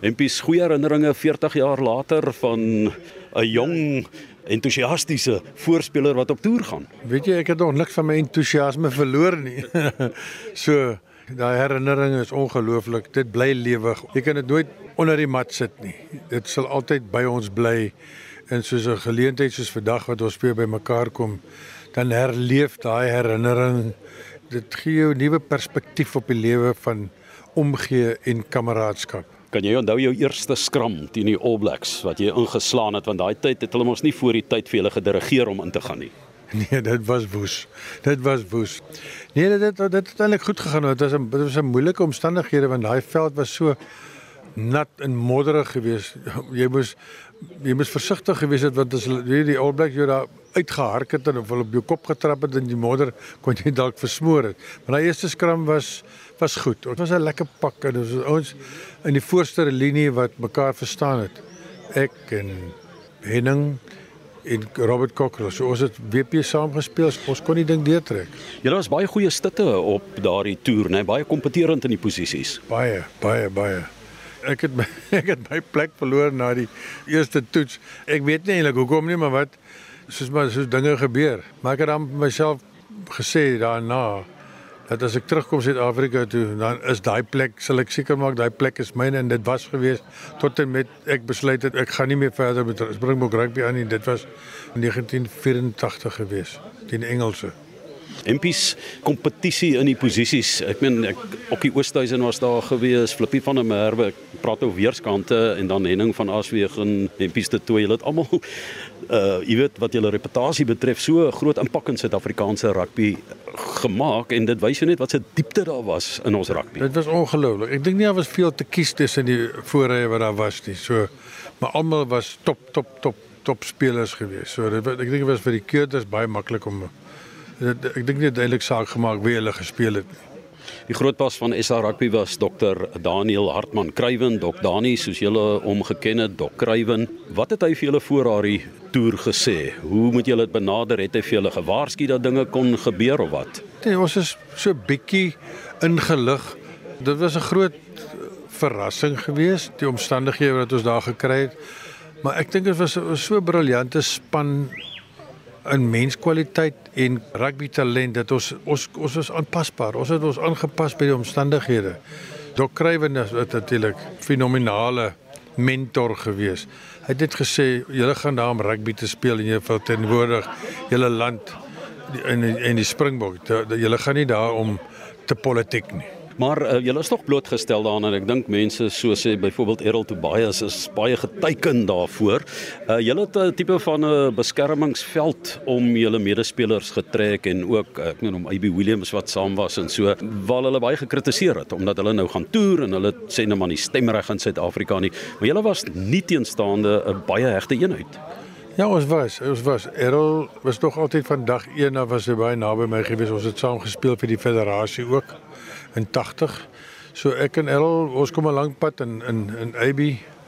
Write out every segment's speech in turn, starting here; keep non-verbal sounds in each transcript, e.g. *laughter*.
Empies goeie herinneringe 40 jaar later van 'n jong entoesiastiese voorspeler wat op toer gaan. Weet jy, ek het nog niks van my entoesiasme verloor nie. *laughs* so daai herinnering is ongelooflik. Dit bly lewig. Jy kan dit nooit onder die mat sit nie. Dit sal altyd by ons bly. En soos 'n geleentheid soos vandag wat ons weer bymekaar kom, dan herleef daai herinnering. Dit gee jou 'n nuwe perspektief op die lewe van omgee en kameraadskap. Kan jy onthou jou eerste skram teen die All Blacks wat jy ingeslaan het want daai tyd het hulle mos nie voor die tyd vir julle gedirigeer om in te gaan nie. *laughs* Nee, dit was woes. Dit was woes. Nee, dit dit, dit het eintlik goed gegaan. Dit was 'n dit was 'n moeilike omstandighede want daai veld was so nat en modderig geweest. *laughs* Jy moes jy moes versigtig gewees het want as weet die All Blacks jou daar uitgehark het en of hulle op jou kop getrap het in die modder kon jy dalk versmoor het. Maar daai eerste skram was was goed. Dit was 'n lekker pak en ons ons in die voorste linie wat mekaar verstaan het. Ek en Henning en Robert Cockrell. So ons het WP saam gespeel. Ons kon die ding deurtrek. Julle was baie goeie stutte op daardie toer, né? Baie kompeterend in die posisies. Baie, baie, baie. Ek het my, *laughs* ek het my plek verloor na die eerste toets. Ek weet nie eintlik hoekom nie, maar wat soos maar soos dinge gebeur. Maar ek het dan myself gesê daarna dat as ek terugkom Suid-Afrika toe, dan is daai plek, sal ek seker maak daai plek is myne en dit was gewees tot en met ek besluit het ek gaan nie meer verder met Springbok rugby aan nie. Dit was 1984 gewees teen Engelse. Empies kompetisie in die posisies. Ek meen ek op die Oosthuizen was daar gewees, Flippie van der Merwe, ek praat oor weerskante en dan Henning van Aswegen, Empies te toe. Hulle het almal uh jy weet wat julle reputasie betref, so groot impak in Suid-Afrikaanse rugby gemaak en dit wys jou net wat se diepte daar was in ons rugby. Dit was ongelooflik. Ek dink nie daar was veel te kies tussen die voorrye wat daar was nie. So maar almal was top top top top spelers geweest. So dit, ek dink dit was vir die keurders baie maklik om ek dink nie duidelik saak gemaak wie hulle gespeel het. Die grootpas van SA Rugby was Dr Daniel Hartman Kruiven, Dok Dani soos julle hom geken het, Dok Kruiven. Wat het hy vir julle voor daardie toer gesê? Hoe moet julle dit benader? Het hy vir julle gewaarsku dat dinge kon gebeur of wat? Nee, ons is so bietjie ingelig. Dit was 'n groot verrassing geweest, die omstandighede wat ons daar gekry het. Maar ek dink dit was, was so 'n briljante span in menskwaliteit en rugby talent dat ons ons ons was aanpasbaar. Ons het ons aangepas by die omstandighede. Dok Kruiven is natuurlik fenominale mentor gewees. Hy het dit gesê, julle gaan daar om rugby te speel en jy verteenwoordig julle land in in die Springbok. Julle gaan nie daar om te politiek nie. Maar uh, julle is tog blootgestel daaraan en ek dink mense so sê byvoorbeeld Errol Tobias is baie geteken daarvoor. Uh, julle het 'n tipe van 'n beskermingsveld om julle medespelers getrek en ook ek meen om AB Williams wat saam was en so waar hulle baie gekritiseer het omdat hulle nou gaan toer en hulle sê nou maar nie stemreg in Suid-Afrika nie. Maar julle was nie teenstaande 'n baie hegte eenheid. Ja, ons was, ons was. Errol was tog altyd van dag 1 af was hy baie naby my gewees. Ons het saam gespeel vir die federasie ook in 80. So ek en Errol, ons kom 'n lang pad in in in AB.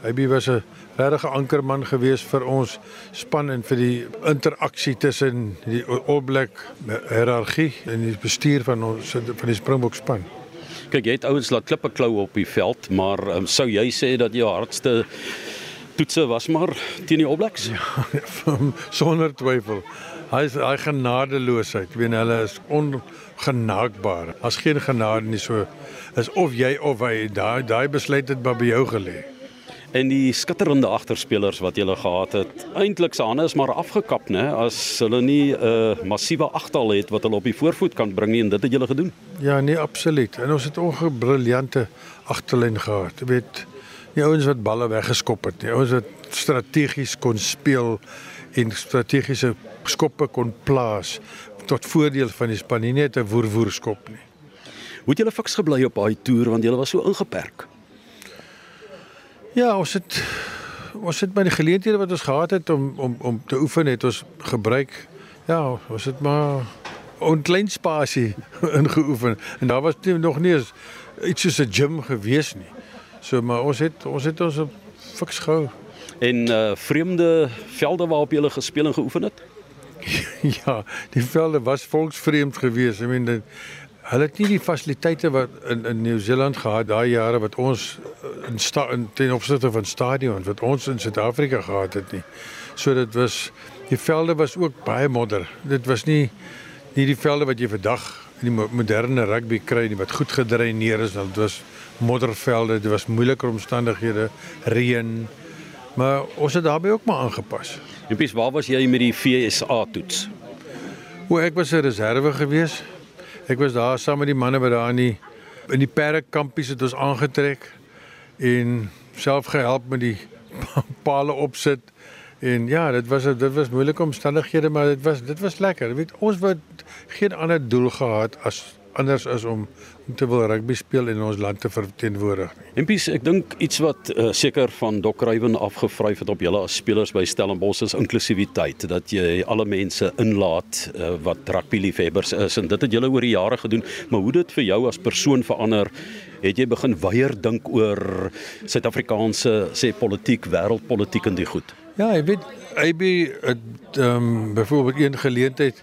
AB was 'n regte ankerman gewees vir ons span en vir die interaksie tussen die All Black hiërargie en die bestuur van ons van die Springbok span. Kyk, jy het ouens laat klippe klou op die veld, maar um, sou jy sê dat jou hardste toetse was maar teen die All Blacks? Ja, sonder twyfel. Hy is hy genadeloosheid. Ek weet hulle is ongenaakbaar. As geen genade nie so is of jy of hy daai daai besluit het by jou gelê. En die skitterende agterspelers wat jy gehad het, eintlik se hande is maar afgekap, né, as hulle nie 'n uh, massiewe agtal het wat hulle op die voorvoet kan bring nie en dit het julle gedoen. Ja, nee, absoluut. En ons het ongebriljante agterlyn gehad. Jy weet, die ouens wat balle weggeskop het, die ouens wat strategies kon speel en strategiese skoppe kon plaas tot voordeel van die span, nie net 'n woerwoer skop nie. Hoe het julle fiks gebly op daai toer want julle was so ingeperk? Ja, ons het ons het by die geleenthede wat ons gehad het om om om te oefen het ons gebruik. Ja, ons het maar 'n klein spasie *laughs* ingeoefen en daar was nie, nog nie iets soos 'n gym gewees nie. So maar ons het ons het ons fiks gehou. En uh vreemde velde waarop jy gespeel en geoefen het? *laughs* ja, die velde was volksvreemd geweest. Ek meen hulle het nie die fasiliteite wat in in Nieu-Seeland gehad daai jare wat ons eh, in, sta, in ten opsigte van stadions wat ons in Suid-Afrika gehad het nie. So dit was die velde was ook baie modder. Dit was nie nie die velde wat jy vandag die moderne rugby kry nie wat goed gedreineer is, dit was moddervelde, dit was moeiliker omstandighede, reën. Maar ons het daarbey ook maar aangepas. Jempies, waar was jy met die FSA toets? O, ek was 'n reserve gewees. Ek was daar saam met die manne wat daar in die in die perdekampies het ons aangetrek en self gehelp met die *laughs* palle opsit En ja, dit was dit was moeilike omstandighede, maar dit was dit was lekker. Jy weet, ons het geen ander doel gehad as anders as om om te wil rugby speel en ons land te verteenwoordig nie. Empies, ek dink iets wat uh, seker van Dok Rywen afgevryf het op julle as spelers by Stellenbosch is inklusiwiteit, dat jy alle mense inlaat uh, wat rugby liefhebbers is en dit het julle oor die jare gedoen, maar hoe dit vir jou as persoon verander het jy begin weier dink oor Suid-Afrikaanse sê politiek, wêreldpolitiek en die goed. Ja, ek weet AB het ehm um, byvoorbeeld een geleentheid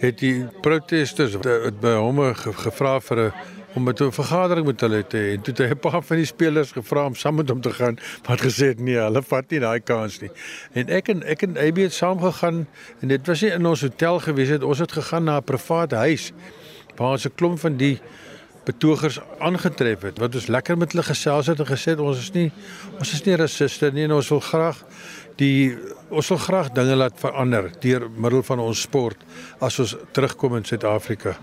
het die protesters het by hom gevra vir 'n om met 'n vergadering met hulle te hê en toe het hy 'n paar van die spelers gevra om saam met hom te gaan wat gesê het nee, hulle vat nie daai kans nie. En ek en ek en AB het saam gegaan en dit was nie in ons hotel gewees het, ons het gegaan na 'n privaat huis waar ons 'n klomp van die betogers aangetref het wat ons lekker met hulle gesels het en gesê ons is nie ons is nie rassiste nie en ons wil graag die ons wil graag dinge laat verander deur middel van ons sport as ons terugkom in Suid-Afrika.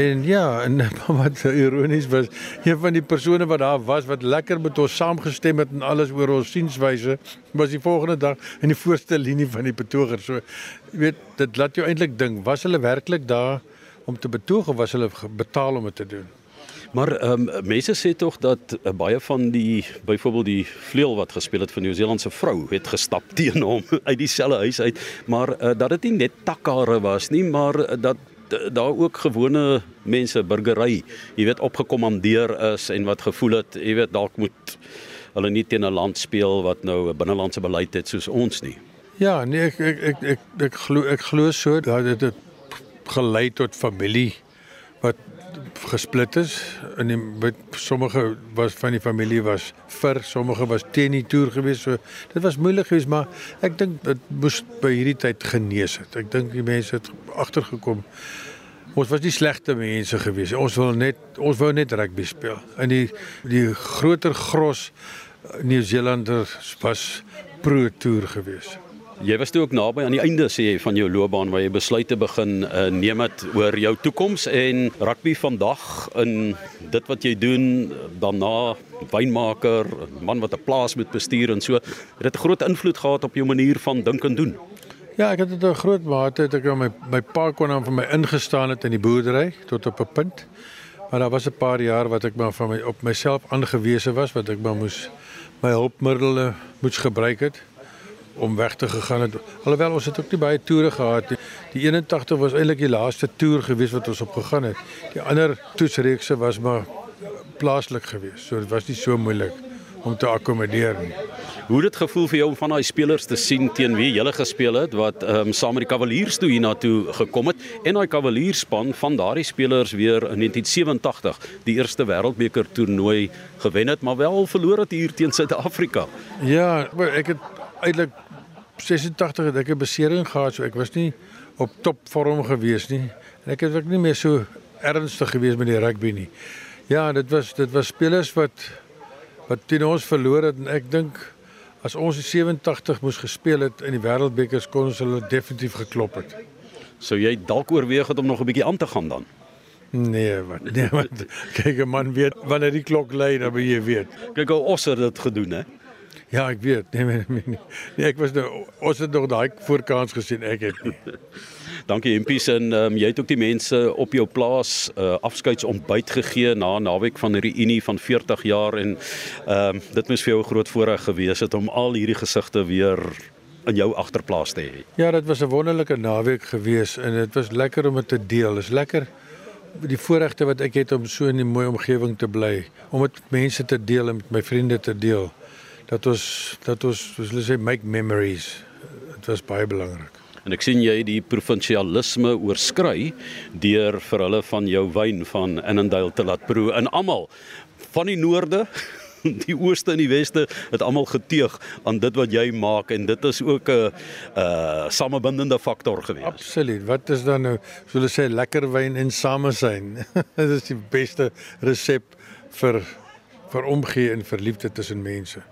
En ja, en *laughs* wat ironies was, een van die persone wat daar was wat lekker met ons saamgestem het en alles oor ons sienswyse, was die volgende dag in die voorste linie van die betogers. So jy weet, dit laat jou eintlik dink, was hulle werklik daar om te betoog of was hulle betaal om dit te doen? Maar ehm um, mense sê tog dat uh, baie van die byvoorbeeld die vleuel wat gespeel het vir Nieu-Seelandse vrou het gestap *laughs* teen hom uit dieselfde huis uit, maar uh, dat dit nie net takkare was nie, maar uh, dat daar ook gewone mense burgery, jy weet opgekommandeer is en wat gevoel het, jy weet dalk moet hulle nie teen 'n land speel wat nou 'n binnelandse beleid het soos ons nie. Ja, nee ek ek ek ek, ek glo ek glo so dat dit gelei tot familie wat gesplit is. In die met sommige was van die familie was vir sommige was teen die toer geweest so dit was moeilik geweest maar ek dink dit moes by hierdie tyd genees het. Ek dink die mense het agtergekom ons was nie slegte mense geweest. Ons wil net ons wou net rugby speel. In die die groter gros Nieu-Seelanders was pro toer geweest Jy was toe ook naby aan die einde sê jy van jou loopbaan waar jy besluit te begin uh, neem het oor jou toekoms en rugby vandag in dit wat jy doen daarna wynmaker, man wat 'n plaas moet bestuur en so het dit 'n groot invloed gehad op jou manier van dink en doen. Ja, ek het dit 'n groot mate het ek my my pa kon aan vir my ingestaan het in die boerdery tot op 'n punt. Maar daar was 'n paar jaar wat ek maar van my op myself aangewese was wat ek maar moes my hulpmiddels moes gebruik het om weg te gegaan het. Alhoewel ons het ook nie baie toere gehad nie. Die 81 was eintlik die laaste toer gewees wat ons op gegaan het. Die ander toetsreekse was maar plaaslik geweest. So dit was nie so moeilik om te akkommodeer nie. Hoe dit gevoel vir jou om van daai spelers te sien teen wie jy gespeel het wat ehm um, saam met die Cavaliers toe hiernatoe gekom het en daai Cavaliersspan van daardie spelers weer in 1987 die eerste wêreldbeker toernooi gewen het maar wel verloor het hier teen Suid-Afrika. Ja, ek het eintlik 86 het ek 'n besering gehad, so ek was nie op topvorm gewees nie. En ek het ook nie meer so ernstig gewees met die rugby nie. Ja, dit was dit was spelers wat wat teen ons verloor het en ek dink as ons in 87 moes gespeel het in die wêreldbekers kon ons hulle definitief geklop het. Sou jy dalk oorweeg het om nog 'n bietjie aan te gaan dan? Nee, wat nee, wat kyk 'n man weet wanneer die klok lui dan jy weet. Kyk hoe Osser dit gedoen hè. Ja, ek weet. Nee, nee, nee. Nee, ek was nou ons het nog daai voorkans gesien, ek het nie. *laughs* Dankie Impies en um, jy het ook die mense op jou plaas uh, afskeidsontbyt gegee na 'n naweek van 'n reunie van 40 jaar en ehm um, dit moes vir jou 'n groot voorreg gewees het om al hierdie gesigte weer in jou agterplaas te hê. Ja, dit was 'n wonderlike naweek gewees en dit was lekker om dit te deel. Dit is lekker die voorregte wat ek het om so in 'n mooi omgewing te bly, om dit met mense te deel en met my vriende te deel dat ons dat ons soos hulle sê make memories. Dit was baie belangrik. En ek sien jy die provinsialisme oorskry deur vir hulle van jou wyn van Annandale te laat proe. En almal van die noorde *laughs* die ooste en die weste het almal geteeg aan dit wat jy maak en dit is ook 'n uh samebindende faktor gewees. Absoluut. Wat is dan nou, so hulle sê lekker wyn en samesyn. *laughs* dit is die beste resep vir vir omgee en vir liefde tussen mense.